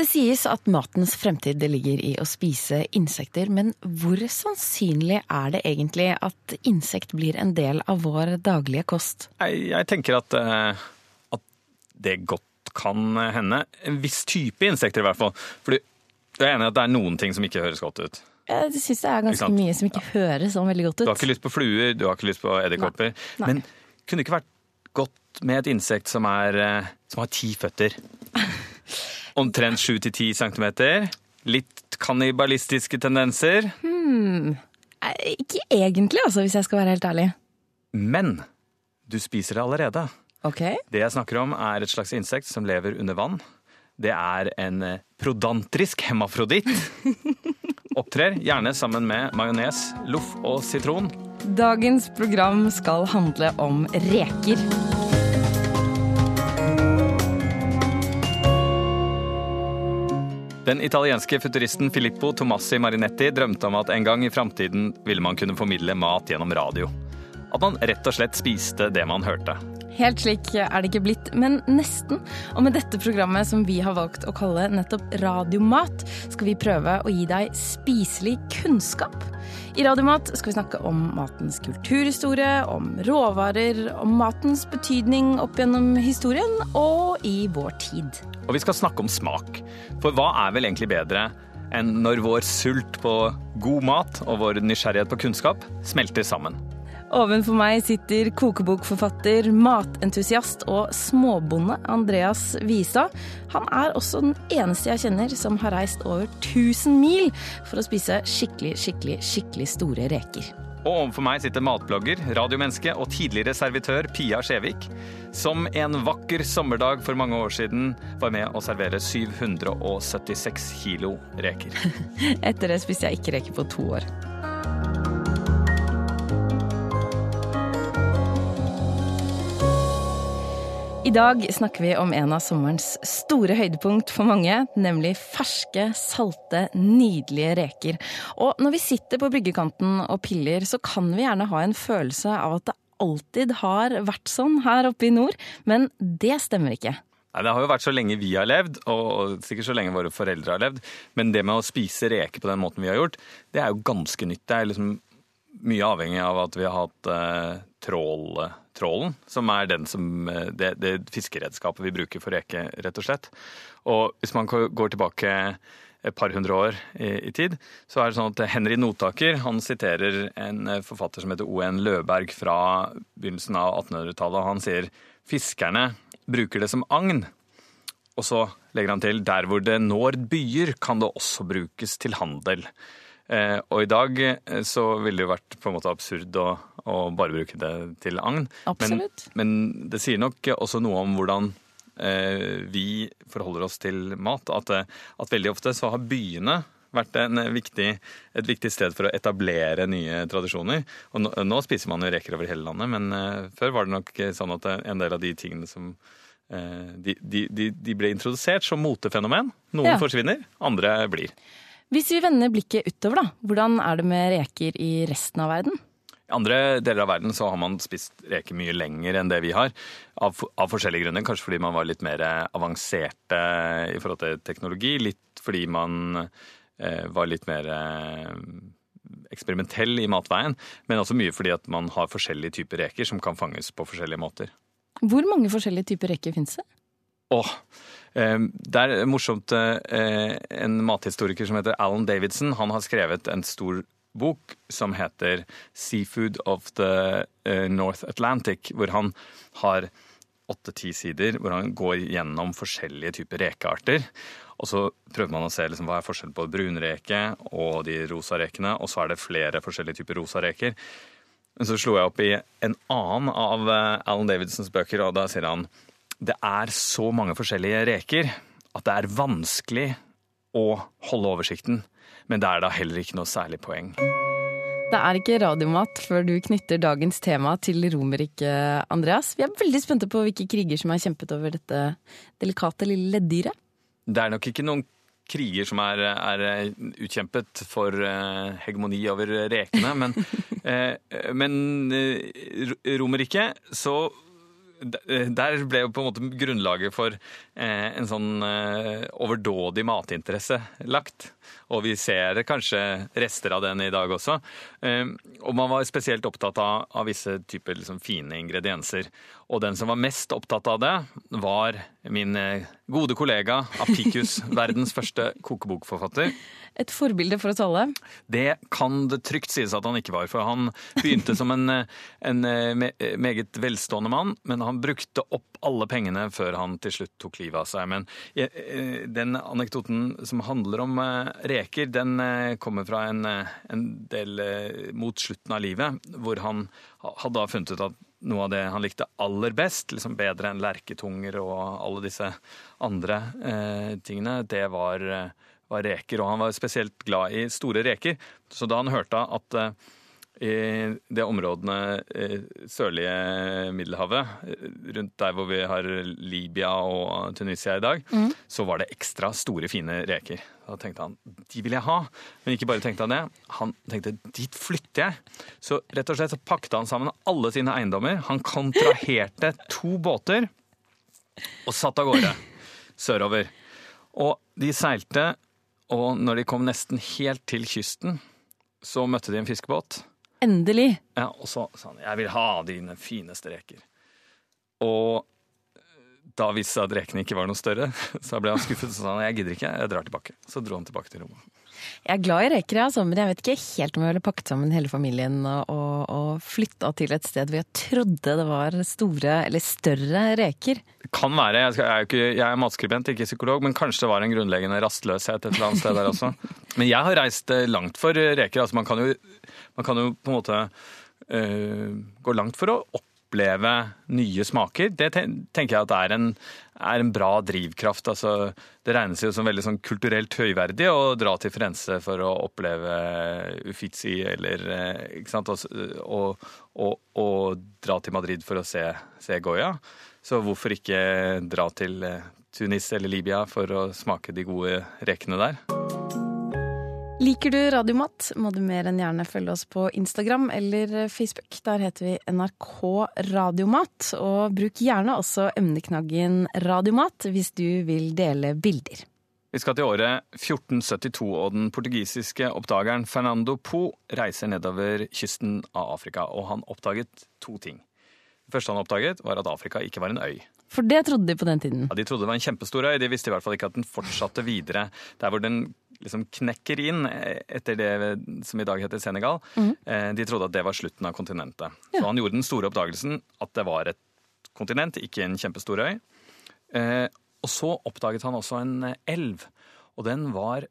Det sies at matens fremtid ligger i å spise insekter, men hvor sannsynlig er det egentlig at insekt blir en del av vår daglige kost? Jeg, jeg tenker at, eh, at det godt kan hende. En viss type insekter i hvert fall. Fordi jeg er enig i at det er noen ting som ikke høres godt ut. Jeg syns det er ganske mye som ikke høres sånn veldig godt ut. Du har ikke lyst på fluer, du har ikke lyst på edderkopper. Men kunne det ikke vært godt med et insekt som, er, eh, som har ti føtter? Omtrent sju til ti centimeter. Litt kannibalistiske tendenser. Hmm. Ikke egentlig, altså, hvis jeg skal være helt ærlig. Men du spiser det allerede. Ok. Det jeg snakker om, er et slags insekt som lever under vann. Det er en eh, prodantrisk hemafroditt. Opptrer gjerne sammen med majones, loff og sitron. Dagens program skal handle om reker. Den italienske futuristen Filippo Tomassi Marinetti drømte om at en gang i framtiden ville man kunne formidle mat gjennom radio. At man rett og slett spiste det man hørte. Helt slik er det ikke blitt, men nesten. Og med dette programmet som vi har valgt å kalle nettopp Radiomat, skal vi prøve å gi deg spiselig kunnskap. I Radiomat skal vi snakke om matens kulturhistorie, om råvarer, om matens betydning opp gjennom historien og i vår tid. Og vi skal snakke om smak. For hva er vel egentlig bedre enn når vår sult på god mat og vår nysgjerrighet på kunnskap smelter sammen? Ovenfor meg sitter kokebokforfatter, matentusiast og småbonde Andreas Visa. Han er også den eneste jeg kjenner som har reist over 1000 mil for å spise skikkelig, skikkelig, skikkelig store reker. Og overfor meg sitter matblogger, radiomenneske og tidligere servitør Pia Skjevik, som en vakker sommerdag for mange år siden var med å servere 776 kilo reker. Etter det spiste jeg ikke reker på to år. I dag snakker vi om en av sommerens store høydepunkt for mange, nemlig ferske, salte, nydelige reker. Og når vi sitter på bryggekanten og piller, så kan vi gjerne ha en følelse av at det alltid har vært sånn her oppe i nord, men det stemmer ikke. Nei, Det har jo vært så lenge vi har levd, og sikkert så lenge våre foreldre har levd. Men det med å spise reker på den måten vi har gjort, det er jo ganske nytt. Det er liksom mye avhengig av at vi har hatt eh, trål, trålen, som er som, eh, det, det fiskeredskapet vi bruker for reke, rett og slett. Og hvis man går tilbake et par hundre år i, i tid, så er det sånn at Henry Notaker han siterer en eh, forfatter som heter O.N. Løberg fra begynnelsen av 1800-tallet. og Han sier fiskerne bruker det som agn. Og så legger han til der hvor det når byer, kan det også brukes til handel. Eh, og i dag eh, så ville det jo vært på en måte absurd å, å bare bruke det til agn. Absolutt. Men, men det sier nok også noe om hvordan eh, vi forholder oss til mat. At, at veldig ofte så har byene vært en viktig, et viktig sted for å etablere nye tradisjoner. Og nå, nå spiser man jo reker over hele landet, men før var det nok sånn at en del av de tingene som eh, de, de, de, de ble introdusert som motefenomen. Noen Ja. forsvinner, andre blir. Hvis vi vender blikket utover, da, hvordan er det med reker i resten av verden? I andre deler av verden så har man spist reker mye lenger enn det vi har. Av, av forskjellige grunner. Kanskje fordi man var litt mer avanserte i forhold til teknologi. Litt fordi man eh, var litt mer eh, eksperimentell i matveien. Men også mye fordi at man har forskjellige typer reker som kan fanges på forskjellige måter. Hvor mange forskjellige typer reker finnes det? Åh, det er morsomt. eh, En mathistoriker som heter Alan Davidson, han har skrevet en stor bok som heter Seafood of the eh, North Atlantic, hvor han har åtte-ti sider hvor han går gjennom forskjellige typer rekearter. Og så prøver man å se liksom, hva er forskjellen på brunreke og de rosa rekene, og så er det flere forskjellige typer rosa reker. Men så slo jeg opp i en annen av eh, Alan Davidsons bøker, og da sier han det er så mange forskjellige reker at det er vanskelig å holde oversikten. Men det er da heller ikke noe særlig poeng. Det er ikke radiomat før du knytter dagens tema til Romerriket, Andreas. Vi er veldig spente på hvilke kriger som er kjempet over dette delikate lille leddyret. Det er nok ikke noen kriger som er, er utkjempet for eh, hegemoni over rekene, men, eh, men eh, Romerriket så der ble jo på en måte grunnlaget for eh, en sånn eh, overdådig matinteresse lagt. Og vi ser kanskje rester av den i dag også. Eh, og man var spesielt opptatt av, av visse typer liksom, fine ingredienser. Og den som var mest opptatt av det, var min eh, gode kollega Apikus, verdens første kokebokforfatter. Et forbilde for oss alle? Det kan det trygt sies at han ikke var. For han begynte som en, en meget velstående mann, men han brukte opp alle pengene før han til slutt tok livet av seg. Men eh, den anekdoten som handler om eh, reker, den eh, kommer fra en, en del mot slutten av livet, hvor han hadde da funnet ut at noe av det han likte aller best, liksom bedre enn lerketunger og alle disse andre eh, tingene, det var var reker, og han var spesielt glad i store reker. Så da han hørte at eh, i de områdene sørlige Middelhavet, rundt der hvor vi har Libya og Tunisia i dag, mm. så var det ekstra store, fine reker. Da tenkte han de vil jeg ha. Men ikke bare tenkte han det, han tenkte dit flytter jeg. Så rett og slett så pakket han sammen alle sine eiendommer. Han kontraherte to båter og satt av gårde sørover. Og de seilte og når de kom nesten helt til kysten, så møtte de en fiskebåt. Endelig. Ja, Og så sa han 'jeg vil ha dine fine streker. Og da viste seg at rekene ikke var noe større, så ble han skuffet og sa han 'jeg gidder ikke, jeg drar tilbake'. Så dro han tilbake til rommet. Jeg er glad i reker, altså, men jeg vet ikke helt om jeg ville pakket sammen hele familien og, og, flytta til et sted hvor jeg trodde det var store, eller større reker. Det kan være. Jeg, er, ikke, jeg er matskribent, ikke psykolog, men kanskje det var en grunnleggende rastløshet et eller annet sted der også. Men jeg har reist eh, langt for reker. altså Man kan jo, man kan jo på en måte øh, gå langt for å opp oppleve nye smaker, det tenker jeg at er en, er en bra drivkraft. Altså, det regnes jo som veldig sånn kulturelt høyverdig å dra til Firenze for å oppleve Uffizi eller eh, ikke sant? Og, og, og, dra til Madrid for å se, se Goya. Så hvorfor ikke dra til eh, Tunis eller Libya for å smake de gode rekene der? Liker du Radiomat, må du mer enn gjerne følge oss på Instagram eller Facebook. Der heter vi NRK Radiomat. Og bruk gjerne også emneknaggen Radiomat hvis du vil dele bilder. Vi skal til året 1472, og den portugisiske oppdageren Fernando Po reiser nedover kysten av Afrika, og han oppdaget to ting. Det første han oppdaget, var at Afrika ikke var en øy. For det trodde de på den tiden? Ja, De trodde det var en kjempestor øy. De visste i hvert fall ikke at den fortsatte videre der hvor den liksom knekker inn eh, etter det som i dag heter Senegal. Mm. De trodde at det var slutten av kontinentet. Ja. Så han gjorde den store oppdagelsen at det var et kontinent, ikke en kjempestor øy. Eh, og så oppdaget han også en elv, og den var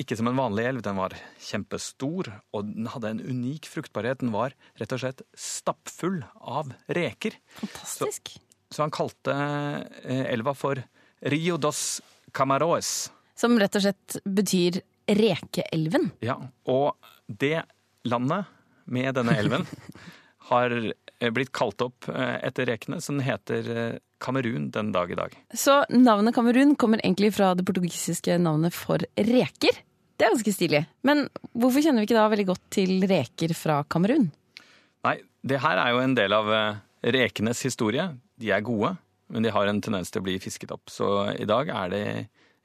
ikke som en vanlig elv, den var kjempestor, og den hadde en unik fruktbarhet. Den var rett og slett stappfull av reker. Fantastisk. Så, så han kalte elva for Rio dos Camaroes. Som rett og slett betyr Rekeelven. Ja, og det landet med denne elven har blitt kalt opp eh, etter rekene, så den heter eh, Kamerun den dag i dag. Så navnet Kamerun kommer egentlig fra det portugisiske navnet for reker? Det er ganske stilig. Men hvorfor kjenner vi ikke da veldig godt til reker fra Kamerun? Nei, det her er jo en del av eh, rekenes historie. De er gode, men de har en tendens til å bli fisket opp. Så i dag er det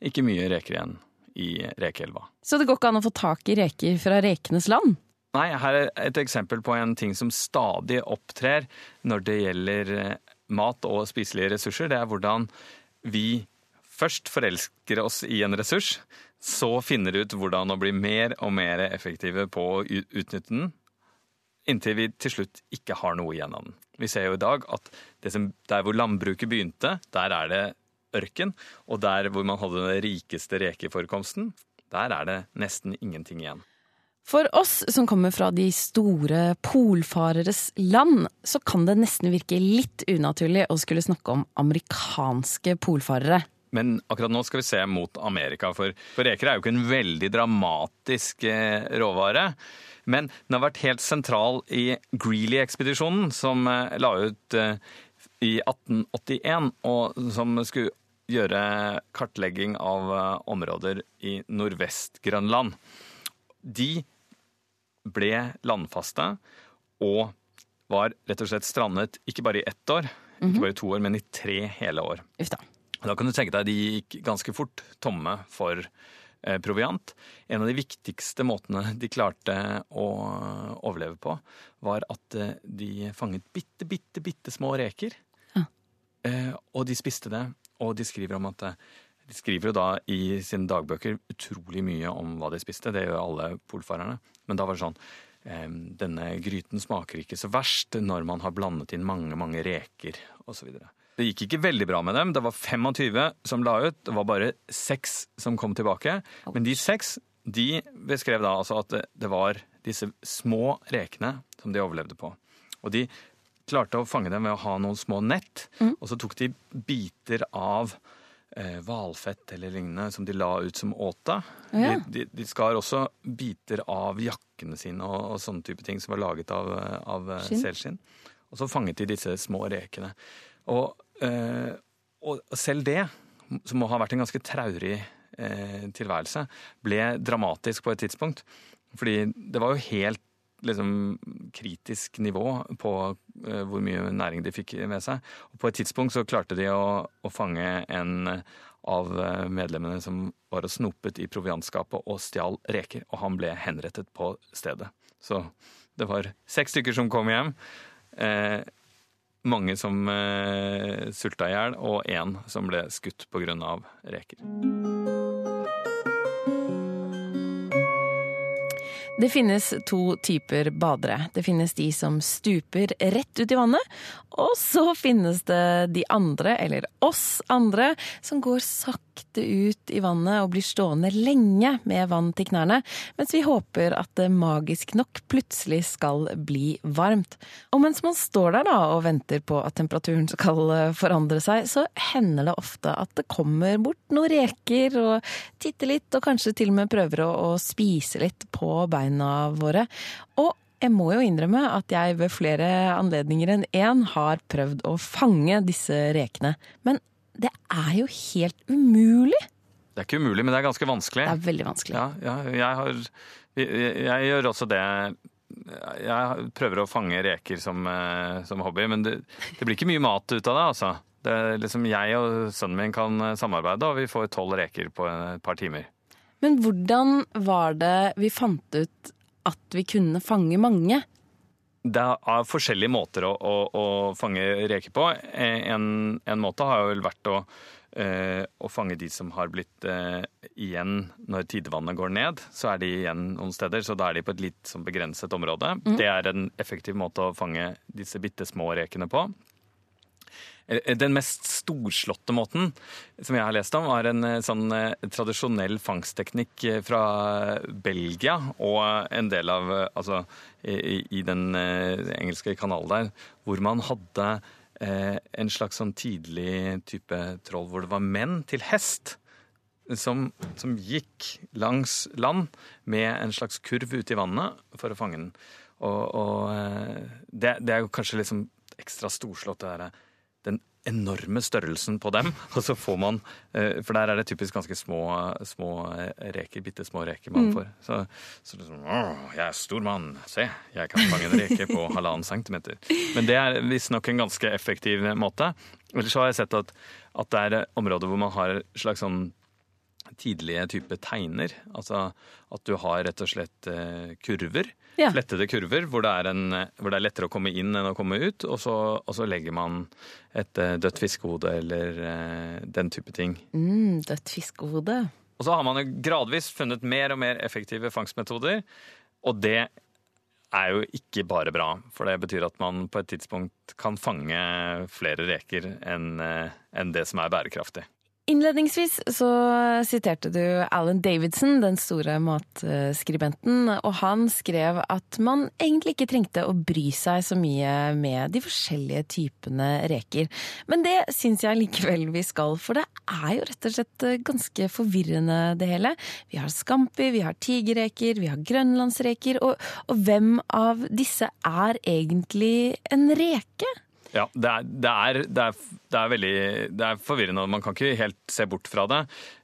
ikke mye reker igjen i rekeelva. Så det går ikke an å få tak i reker fra rekenes land? Nei, her er et eksempel på en ting som stadig opptrer når det gjelder eh, mat og spiselige ressurser. Det er hvordan vi først forelsker oss i en ressurs, så finner ut hvordan å bli mer og mer effektive på å utnytte den, inntil vi til slutt ikke har noe igjen av den. Vi ser jo i dag at som, der hvor landbruket begynte, der er det ørken. Og der hvor man hadde den rikeste rekeforekomsten, der er det nesten ingenting igjen. For oss som kommer fra de store polfareres land, så kan det nesten virke litt unaturlig å skulle snakke om amerikanske polfarere. Men akkurat nå skal vi se mot Amerika, for, for reker er jo ikke en veldig dramatisk eh, råvare. Men den har vært helt sentral i Greeley-ekspedisjonen, som eh, la ut eh, i 1881, og som skulle gjøre kartlegging av eh, områder i Nordvest-Grønland. De ble landfaste, og var rett og slett strandet ikke bare i ett år, ikke bare i to år, men i tre hele år. Ufta. da. Da kan du tenke deg de gikk ganske fort tomme for eh, proviant. En av de viktigste måtene de klarte å overleve på, var at eh, de fanget bitte, bitte, bitte små reker. Ja. Eh, og de spiste det, og de skriver om at eh, De skriver jo da i sine dagbøker utrolig mye om hva de spiste. Det gjør alle polfarerne. Men da var det sånn eh, Denne gryten smaker ikke så verst når man har blandet inn mange, mange reker osv. Det gikk ikke veldig bra med dem. Det var 25 som la ut. Det var bare seks som kom tilbake. Men de seks de beskrev da altså at det, var disse små rekene som de overlevde på. Og de klarte å fange dem ved å ha noen små nett, og så tok de biter av eh, eller lignende som de la ut som åte. Ja. De, de, de skar også biter av jakkene sine og, og sånne type ting som var laget av, eh, av eh, selskinn. Og så fanget de disse små rekene. Og, eh, og selv det, som må ha vært en ganske traurig eh, tilværelse, ble dramatisk på et tidspunkt. Fordi det var jo helt liksom, kritisk nivå på eh, hvor mye næring de fikk med seg. Og på et tidspunkt så klarte de å, å fange en av eh, medlemmene som var og snopet i proviantskapet og stjal reker, og han ble henrettet på stedet. Så det var seks stykker som kom hjem. Eh, mange som eh, sulta i hjel, og én som ble skutt pga. reker. Det finnes to typer badere. Det finnes de som stuper rett ut i vannet, og så finnes det de andre, eller oss andre, som går sakte ut i vannet og blir stående lenge med vann til knærne, mens vi håper at det magisk nok plutselig skal bli varmt. Og mens man står der da og venter på at temperaturen skal eh, forandre seg, så hender det ofte at det kommer bort noen reker og titter litt, og kanskje til og med prøver å, å spise litt på beina våre. Og jeg må jo innrømme at jeg ved flere anledninger enn én har prøvd å fange disse rekene. Men det er jo helt umulig. Det er ikke umulig, men det er ganske vanskelig. Det er veldig vanskelig. Ja, ja jeg, har, jeg, jeg gjør også det. Jeg prøver å fange reker som, eh, som hobby, men det, det blir ikke mye mat ut av det. altså. Det, liksom jeg og sønnen min kan samarbeide, og vi får tolv reker på et par timer. Men hvordan var det vi fant ut at vi kunne fange mange? Det er forskjellige måter å, å, å fange reker på. En, en måte har vel vært å, eh, å fange de som har blitt eh, igjen når tidevannet går ned. Så er de igjen noen steder, så da er de på et litt sånn begrenset område. Det er en effektiv måte å fange disse bitte små rekene på. Eh, Den mest storslåtte måten som jeg har lest om, var en eh, sånn eh, tradisjonell fangstteknikk fra Belgia og en del av Altså i, i den engelske kanalen der, hvor man hadde eh, en slags sånn tidlig type troll hvor det var menn til hest. Som, som gikk langs land med en slags kurv ute i vannet for å fange den. Og, og det, det er jo kanskje liksom ekstra storslått, det derre den enorme størrelsen på dem. Og så får man eh, For der er det typisk ganske små, små reker, bitte små reker man får. Så, så liksom Å, jeg er stor mann. Se, jeg kan fange en reke på halvannen centimeter. Men det er visstnok en ganske effektiv måte. Ellers så har jeg sett at, at det er områder hvor man har et slags sånn tidlige type tegner. Altså at du har rett og slett eh, kurver. Ja. Flettede kurver hvor det, er en, hvor det er lettere å komme inn enn å komme ut. Og så, og så legger man et eh, dødt fiskehode eller eh, den type ting. Mm, dødt fiskehode. Og så har man jo gradvis funnet mer og mer effektive fangstmetoder. Og det er jo ikke bare bra, for det betyr at man på et tidspunkt kan fange flere reker enn enn det som er bærekraftig. Innledningsvis så siterte du Alan Davidson, den store matskribenten, og han skrev at man egentlig ikke trengte å bry seg så mye med de forskjellige typene reker. Men det syns jeg likevel vi skal, for det er jo rett og slett ganske forvirrende det hele. Vi har scampi, vi har tigerreker, vi har grønlandsreker, og, og hvem av disse er egentlig en reke? Ja, det er, det, er, det, er, det er veldig det er forvirrende, man kan ikke helt se bort fra det.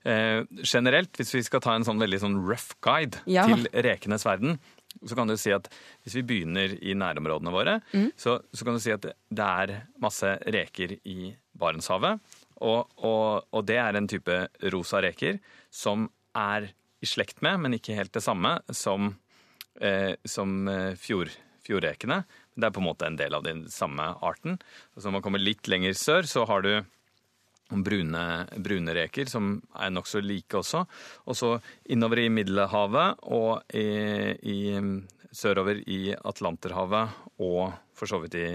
Eh, generelt, hvis vi skal ta en sånn veldig sånn rough guide Ja. til rekenes verden, så kan du si at hvis vi begynner i nærområdene våre, så, så, kan du si at det er masse reker i Barentshavet. Og, og, og, det er en type rosa reker som er i slekt med, men ikke helt det samme, som, eh, som eh, fjord, fjordrekene. Det er på en måte en del av den samme arten. Så når man kommer litt lenger sør, så har du brune, brune reker, som er nokså like også. Og så innover i Middelhavet og i, i, sørover i Atlanterhavet og for så vidt i,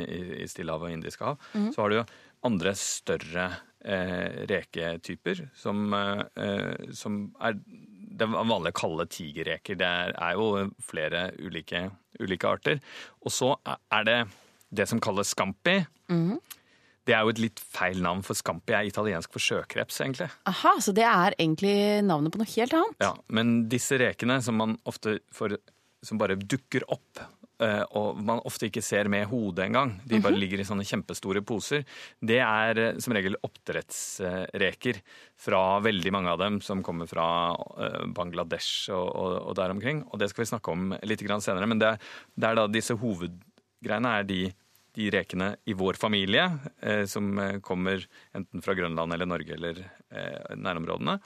i Stillehavet og Indiske hav, mm. så har du andre større eh, reketyper som, eh, som er det vanlige kalde tigerreker. Det er, er, jo flere ulike, ulike arter. Og så er det det som kalles scampi. Mm. Det er jo et litt feil navn, for scampi er italiensk for sjøkreps, egentlig. Aha, Så det er egentlig navnet på noe helt annet? Ja, men disse rekene som man ofte får som bare dukker opp, og man ofte ikke ser med hodet engang, de bare mhm. ligger i sånne kjempestore poser, det er eh, som regel oppdrettsreker fra veldig mange av dem som kommer fra eh, Bangladesh og, og, og der omkring. Og det skal vi snakke om litt senere, men det er, det er da disse hovedgreiene er de de rekene i vår familie, eh, som eh, kommer enten fra Grønland eller Norge eller eh, nærområdene.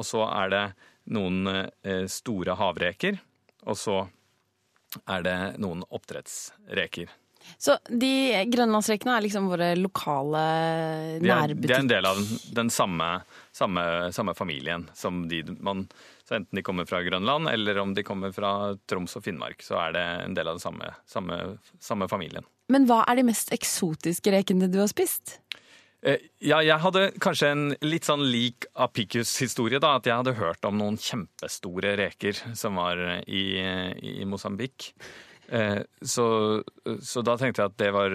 Og så er det noen eh, store havreker, og så er det noen oppdrettsreker. Så de grønlandsrekene er liksom våre lokale nærbutikker? De er en del av den, den samme, samme, samme, familien. Som de, man, så enten de kommer fra Grønland eller om de kommer fra Troms og Finnmark, så er det en del av den samme, samme, samme familien. Men hva er de mest eksotiske rekene du har spist? Eh, ja, jeg hadde kanskje en litt sånn lik Apicus-historie. da, At jeg hadde hørt om noen kjempestore reker som var i, i Mosambik. Eh, så, så, da tenkte jeg at det var,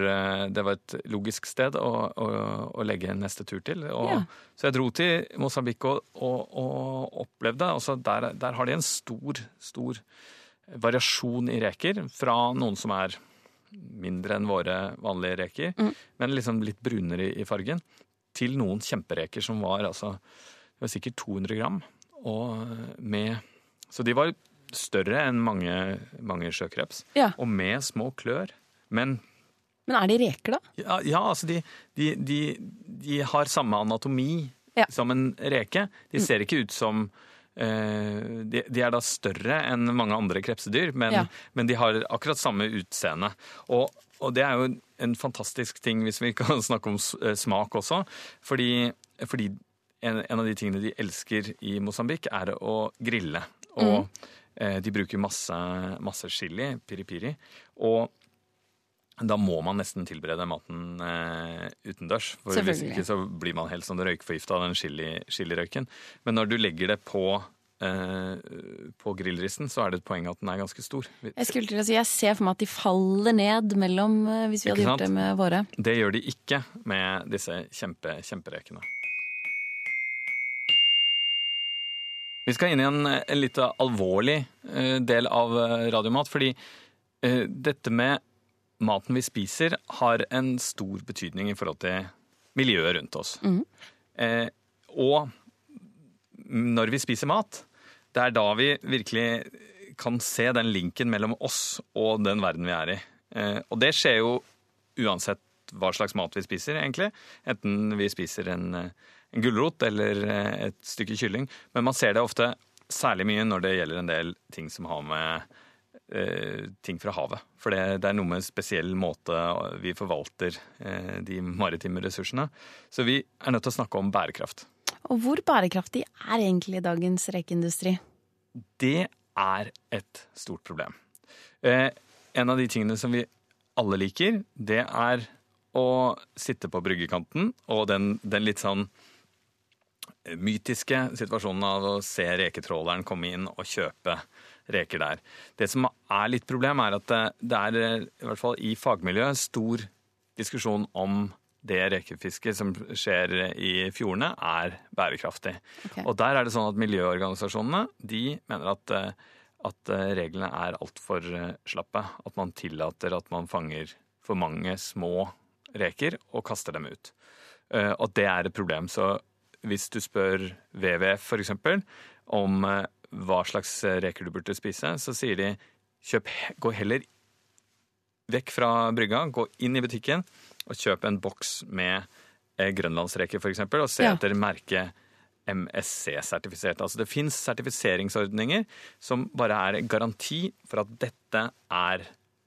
det var et logisk sted å, å, å, legge neste tur til. Og, ja. Så jeg dro til Mosambik og, og, og opplevde altså der, der har de en stor, stor variasjon i reker. Fra noen som er mindre enn våre vanlige reker, mm. men liksom litt brunere i, fargen, til noen kjempereker som var altså det var sikkert 200 gram. Og med, så de var større enn mange, mange sjøkreps, ja. og med små klør. Men Men er de reker, da? Ja, ja altså de, de, de, de, har samme anatomi ja. som en reke. De mm. ser ikke ut som Eh, de, de, er da større enn mange andre krepsedyr, men, ja. men de har akkurat samme utseende. Og, og, det er jo en fantastisk ting hvis vi kan snakke om eh, smak også. Fordi, fordi en, en, av de tingene de elsker i Mosambik, er å grille. Og mm. eh, de bruker masse, masse chili, piri-piri. Og da må man nesten tilberede maten eh, utendørs. For hvis ikke så blir man helt sånn røykforgifta av den chilirøyken. Men når du legger det på, eh, på grillristen, så er det et poeng at den er ganske stor. Jeg skulle til å si, jeg ser for meg at de faller ned mellom eh, hvis vi hadde gjort det med våre. Det gjør de ikke med disse kjempe, kjemperekene. Vi skal inn i en, en litt alvorlig eh, del av eh, radiomat, fordi dette med maten vi spiser, har en stor betydning i forhold til miljøet rundt oss. Mm. Eh, og når vi spiser mat, det er da vi virkelig kan se den linken mellom oss og den verden vi er i. Eh, og det skjer jo uansett hva slags mat vi spiser, egentlig. Enten vi spiser en, en gulrot eller et stykke kylling. Men man ser det ofte særlig mye når det gjelder en del ting som har med Eh, ting fra havet. For det, det, er noe med en spesiell måte vi forvalter eh, de maritime ressursene. Så vi er nødt til å snakke om bærekraft. Og hvor bærekraftig er egentlig dagens rekeindustri? Det er et stort problem. Eh, en av de tingene som vi alle liker, det er å sitte på bryggekanten og den, den litt sånn mytiske situasjonen av å se reketråleren komme inn og kjøpe reker der. Det som er litt problem, er at det er i hvert fall i fagmiljøet stor diskusjon om det rekefisket som skjer i fjordene, er bærekraftig. Okay. Og der er det sånn at miljøorganisasjonene de mener at, at reglene er altfor slappe. At man tillater at man fanger for mange små reker og kaster dem ut. Og det er et problem. Så hvis du spør WWF f.eks. om hva slags reker du burde spise, så sier de kjøp, gå heller vekk fra brygga, gå inn i butikken og kjøp en boks med eh, grønlandsreker f.eks., og se Ja. etter merket MSC-sertifisert. Altså det fins sertifiseringsordninger som bare er garanti for at dette er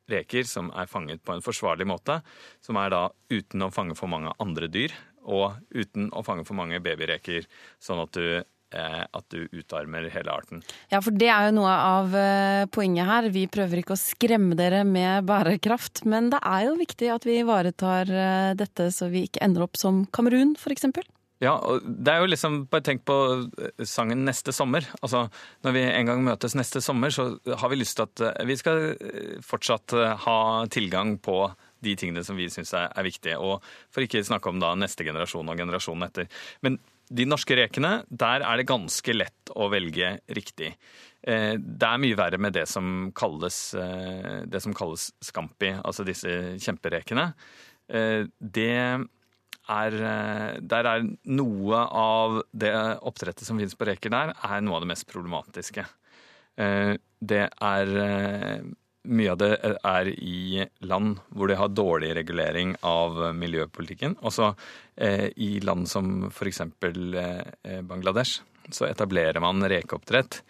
reker som er fanget på en forsvarlig måte, som er da uten å fange for mange andre dyr, og uten å fange for mange babyreker, sånn at du, eh, at du utarmer hele arten. Ja, for det er jo noe av eh, poenget her. Vi prøver ikke å skremme dere med bærekraft, men det er jo viktig at vi ivaretar eh, dette så vi ikke ender opp som Kamerun, f.eks. Ja, og det er jo liksom, bare tenk på eh, sangen Neste sommer. Altså, når vi en gang møtes neste sommer, så har vi lyst til at eh, vi skal eh, fortsatt eh, ha tilgang på de tingene som vi syns er, er viktige. Og for ikke snakke om da neste generasjon og generasjonen etter. Men de norske rekene, der er det ganske lett å velge riktig. Eh, Det er mye verre med det som kalles, eh, det som kalles scampi, altså disse kjemperekene. Eh, Det er, der er noe av det oppdrettet som finnes på reker der, er noe av det mest problematiske. Det er Mye av det er i land hvor de har dårlig regulering av miljøpolitikken. Også eh, i land som f.eks. Eh, Bangladesh, så etablerer man rekeoppdrett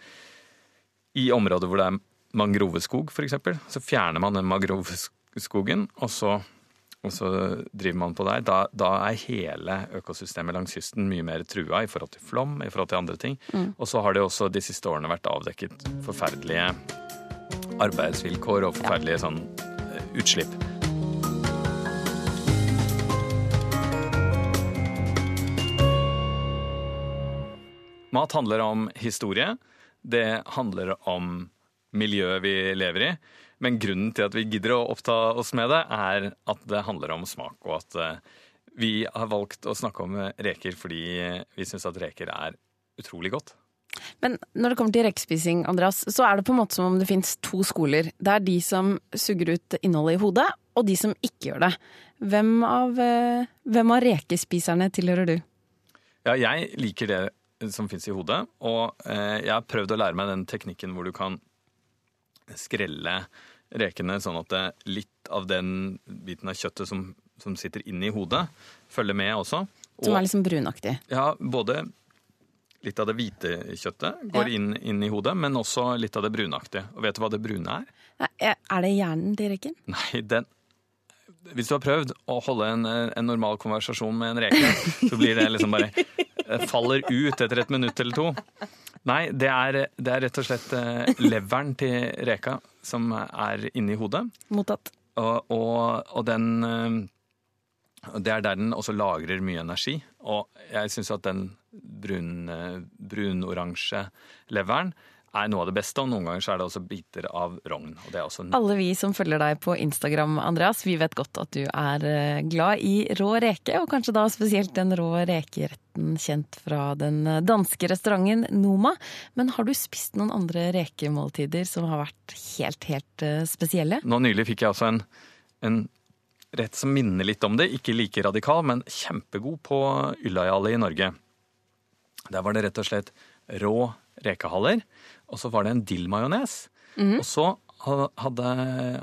i områder hvor det er mangroveskog, f.eks. Så fjerner man den mangroveskogen, og så og så driver man på der, da, da er hele økosystemet langs kysten mye mer trua i forhold til flom, i forhold til andre ting. Og så har det også de siste årene vært avdekket forferdelige arbeidsvilkår og forferdelige sånn eh, utslipp. Mat handler om historie. Det handler om miljøet vi lever i. Men grunnen til at vi gidder å oppta oss med det, er at det handler om smak, og at eh, vi har valgt å snakke om reker fordi vi syns at reker er utrolig godt. Men når det kommer til rekespising, Andreas, så er det på en måte som om det finnes to skoler. Det er de som suger ut innholdet i hodet, og de som ikke gjør det. Hvem av, eh, hvem av rekespiserne tilhører du? Ja, jeg liker det som fins i hodet, og eh, jeg har prøvd å lære meg den teknikken hvor du kan skrelle rekene sånn at litt av den biten av kjøttet som, som sitter inni hodet, følger med også. Som er liksom brunaktig. Ja, både litt av det hvite kjøttet går Ja. inn, inn i hodet, men også litt av det brunaktige. Og vet du hva det brune er? Nei, Er det hjernen til reken? Nei, den Hvis du har prøvd å holde en, en normal konversasjon med en reke, så blir det liksom bare eh, Faller ut etter et minutt eller to. Nei, det er, det er rett og slett eh, leveren til reka som er inni hodet. Mottatt. Og, og, og den eh, Det er der den også lagrer mye energi. Og jeg syns at den brun, eh, leveren er noe av det beste, og noen ganger så er det også biter av rogn. Og det er også Alle vi som følger deg på Instagram, Andreas, vi vet godt at du er eh, glad i rå reke, og kanskje da spesielt den rå rekeretten kjent fra den danske restauranten Noma. Men har du spist noen andre rekemåltider som har vært helt, helt eh, spesielle? Nå nylig fikk jeg altså en, en rett som minner litt om det. Ikke like radikal, men kjempegod på Ylajali i Norge. Der var det rett og slett rå rekehaller, og så var det en dillmajones. Og så hadde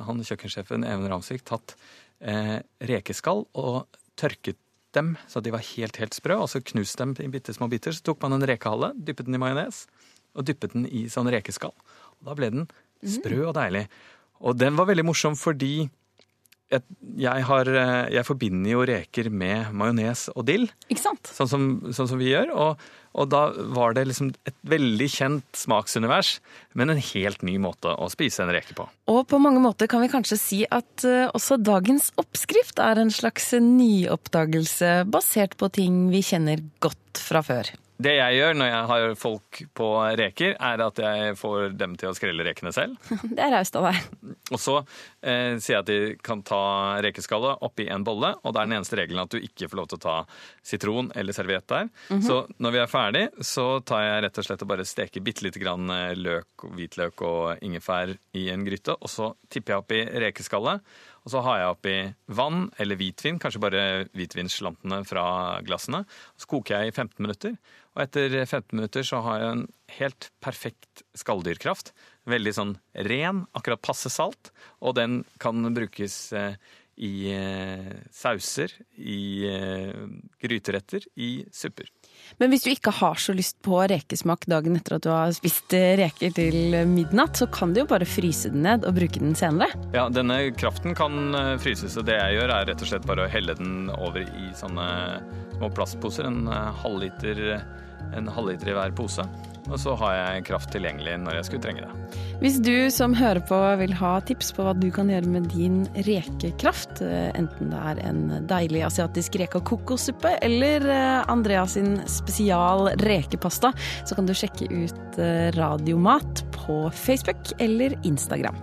han kjøkkensjefen Even Ramsvik tatt eh, rekeskall og tørket dem så de var helt, helt sprø, og så knust dem i bitte små biter. Så tok man en rekehalle, dyppet den i majones, og dyppet den i sånn rekeskall. Og da ble den sprø og deilig. Og den var veldig morsom fordi jeg, jeg, har, eh, jeg forbinder jo reker med majones og dill, Ikke sant? sånn som, sånn som vi gjør. Og, og da var det liksom et veldig kjent smaksunivers, men en helt ny måte å spise en reke på. Og på mange måter kan vi kanskje si at eh, også dagens oppskrift er en slags nyoppdagelse basert på ting vi kjenner godt fra før. Det jeg gjør når jeg har folk på reker, er at jeg får dem til å skrelle rekene selv. Det er raust av deg. Og så eh, sier jeg at de kan ta rekeskallet oppi en bolle, og da er den eneste regelen at du ikke får lov til å ta sitron eller serviett der. Så når vi er ferdig, så tar jeg rett og slett og bare steker bitte lite grann eh, løk, hvitløk og ingefær i en gryte, og så tipper jeg oppi rekeskallet. Og så har jeg oppi vann eller hvitvin, kanskje bare hvitvinsslantene fra glassene. Så koker jeg i 15 minutter. Og etter 15 minutter så har jeg en helt perfekt skalldyrkraft. Veldig sånn ren, akkurat passe salt. Og den kan brukes eh, i eh, sauser, i eh, gryteretter, i supper. Men hvis du ikke har så lyst på rekesmak dagen etter at du har spist reker til midnatt, så kan du jo bare fryse den ned og bruke den senere. Ja, denne kraften kan eh, fryses, det jeg gjør er rett og slett bare å helle den over i sånne små plastposer. En eh, halvliter, en halvliter i hver pose. Og så har jeg kraft tilgjengelig når jeg skulle trenge det. Hvis du som hører på vil ha tips på hva du kan gjøre med din rekekraft, eh, enten det er en deilig asiatisk reke- og kokossuppe eller Andreas sin spesial rekepasta, så kan du sjekke ut eh, Radiomat på Facebook eller Instagram.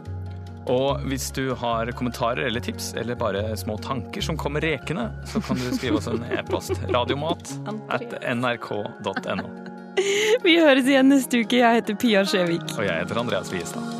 Og hvis du har kommentarer eller tips, eller bare små tanker som kommer rekende, så kan du skrive oss en e-post. Radiomat at nrk.no. Vi høres igjen neste uke. Jeg heter Pia Skjevik. Og jeg heter Andreas Wiestad.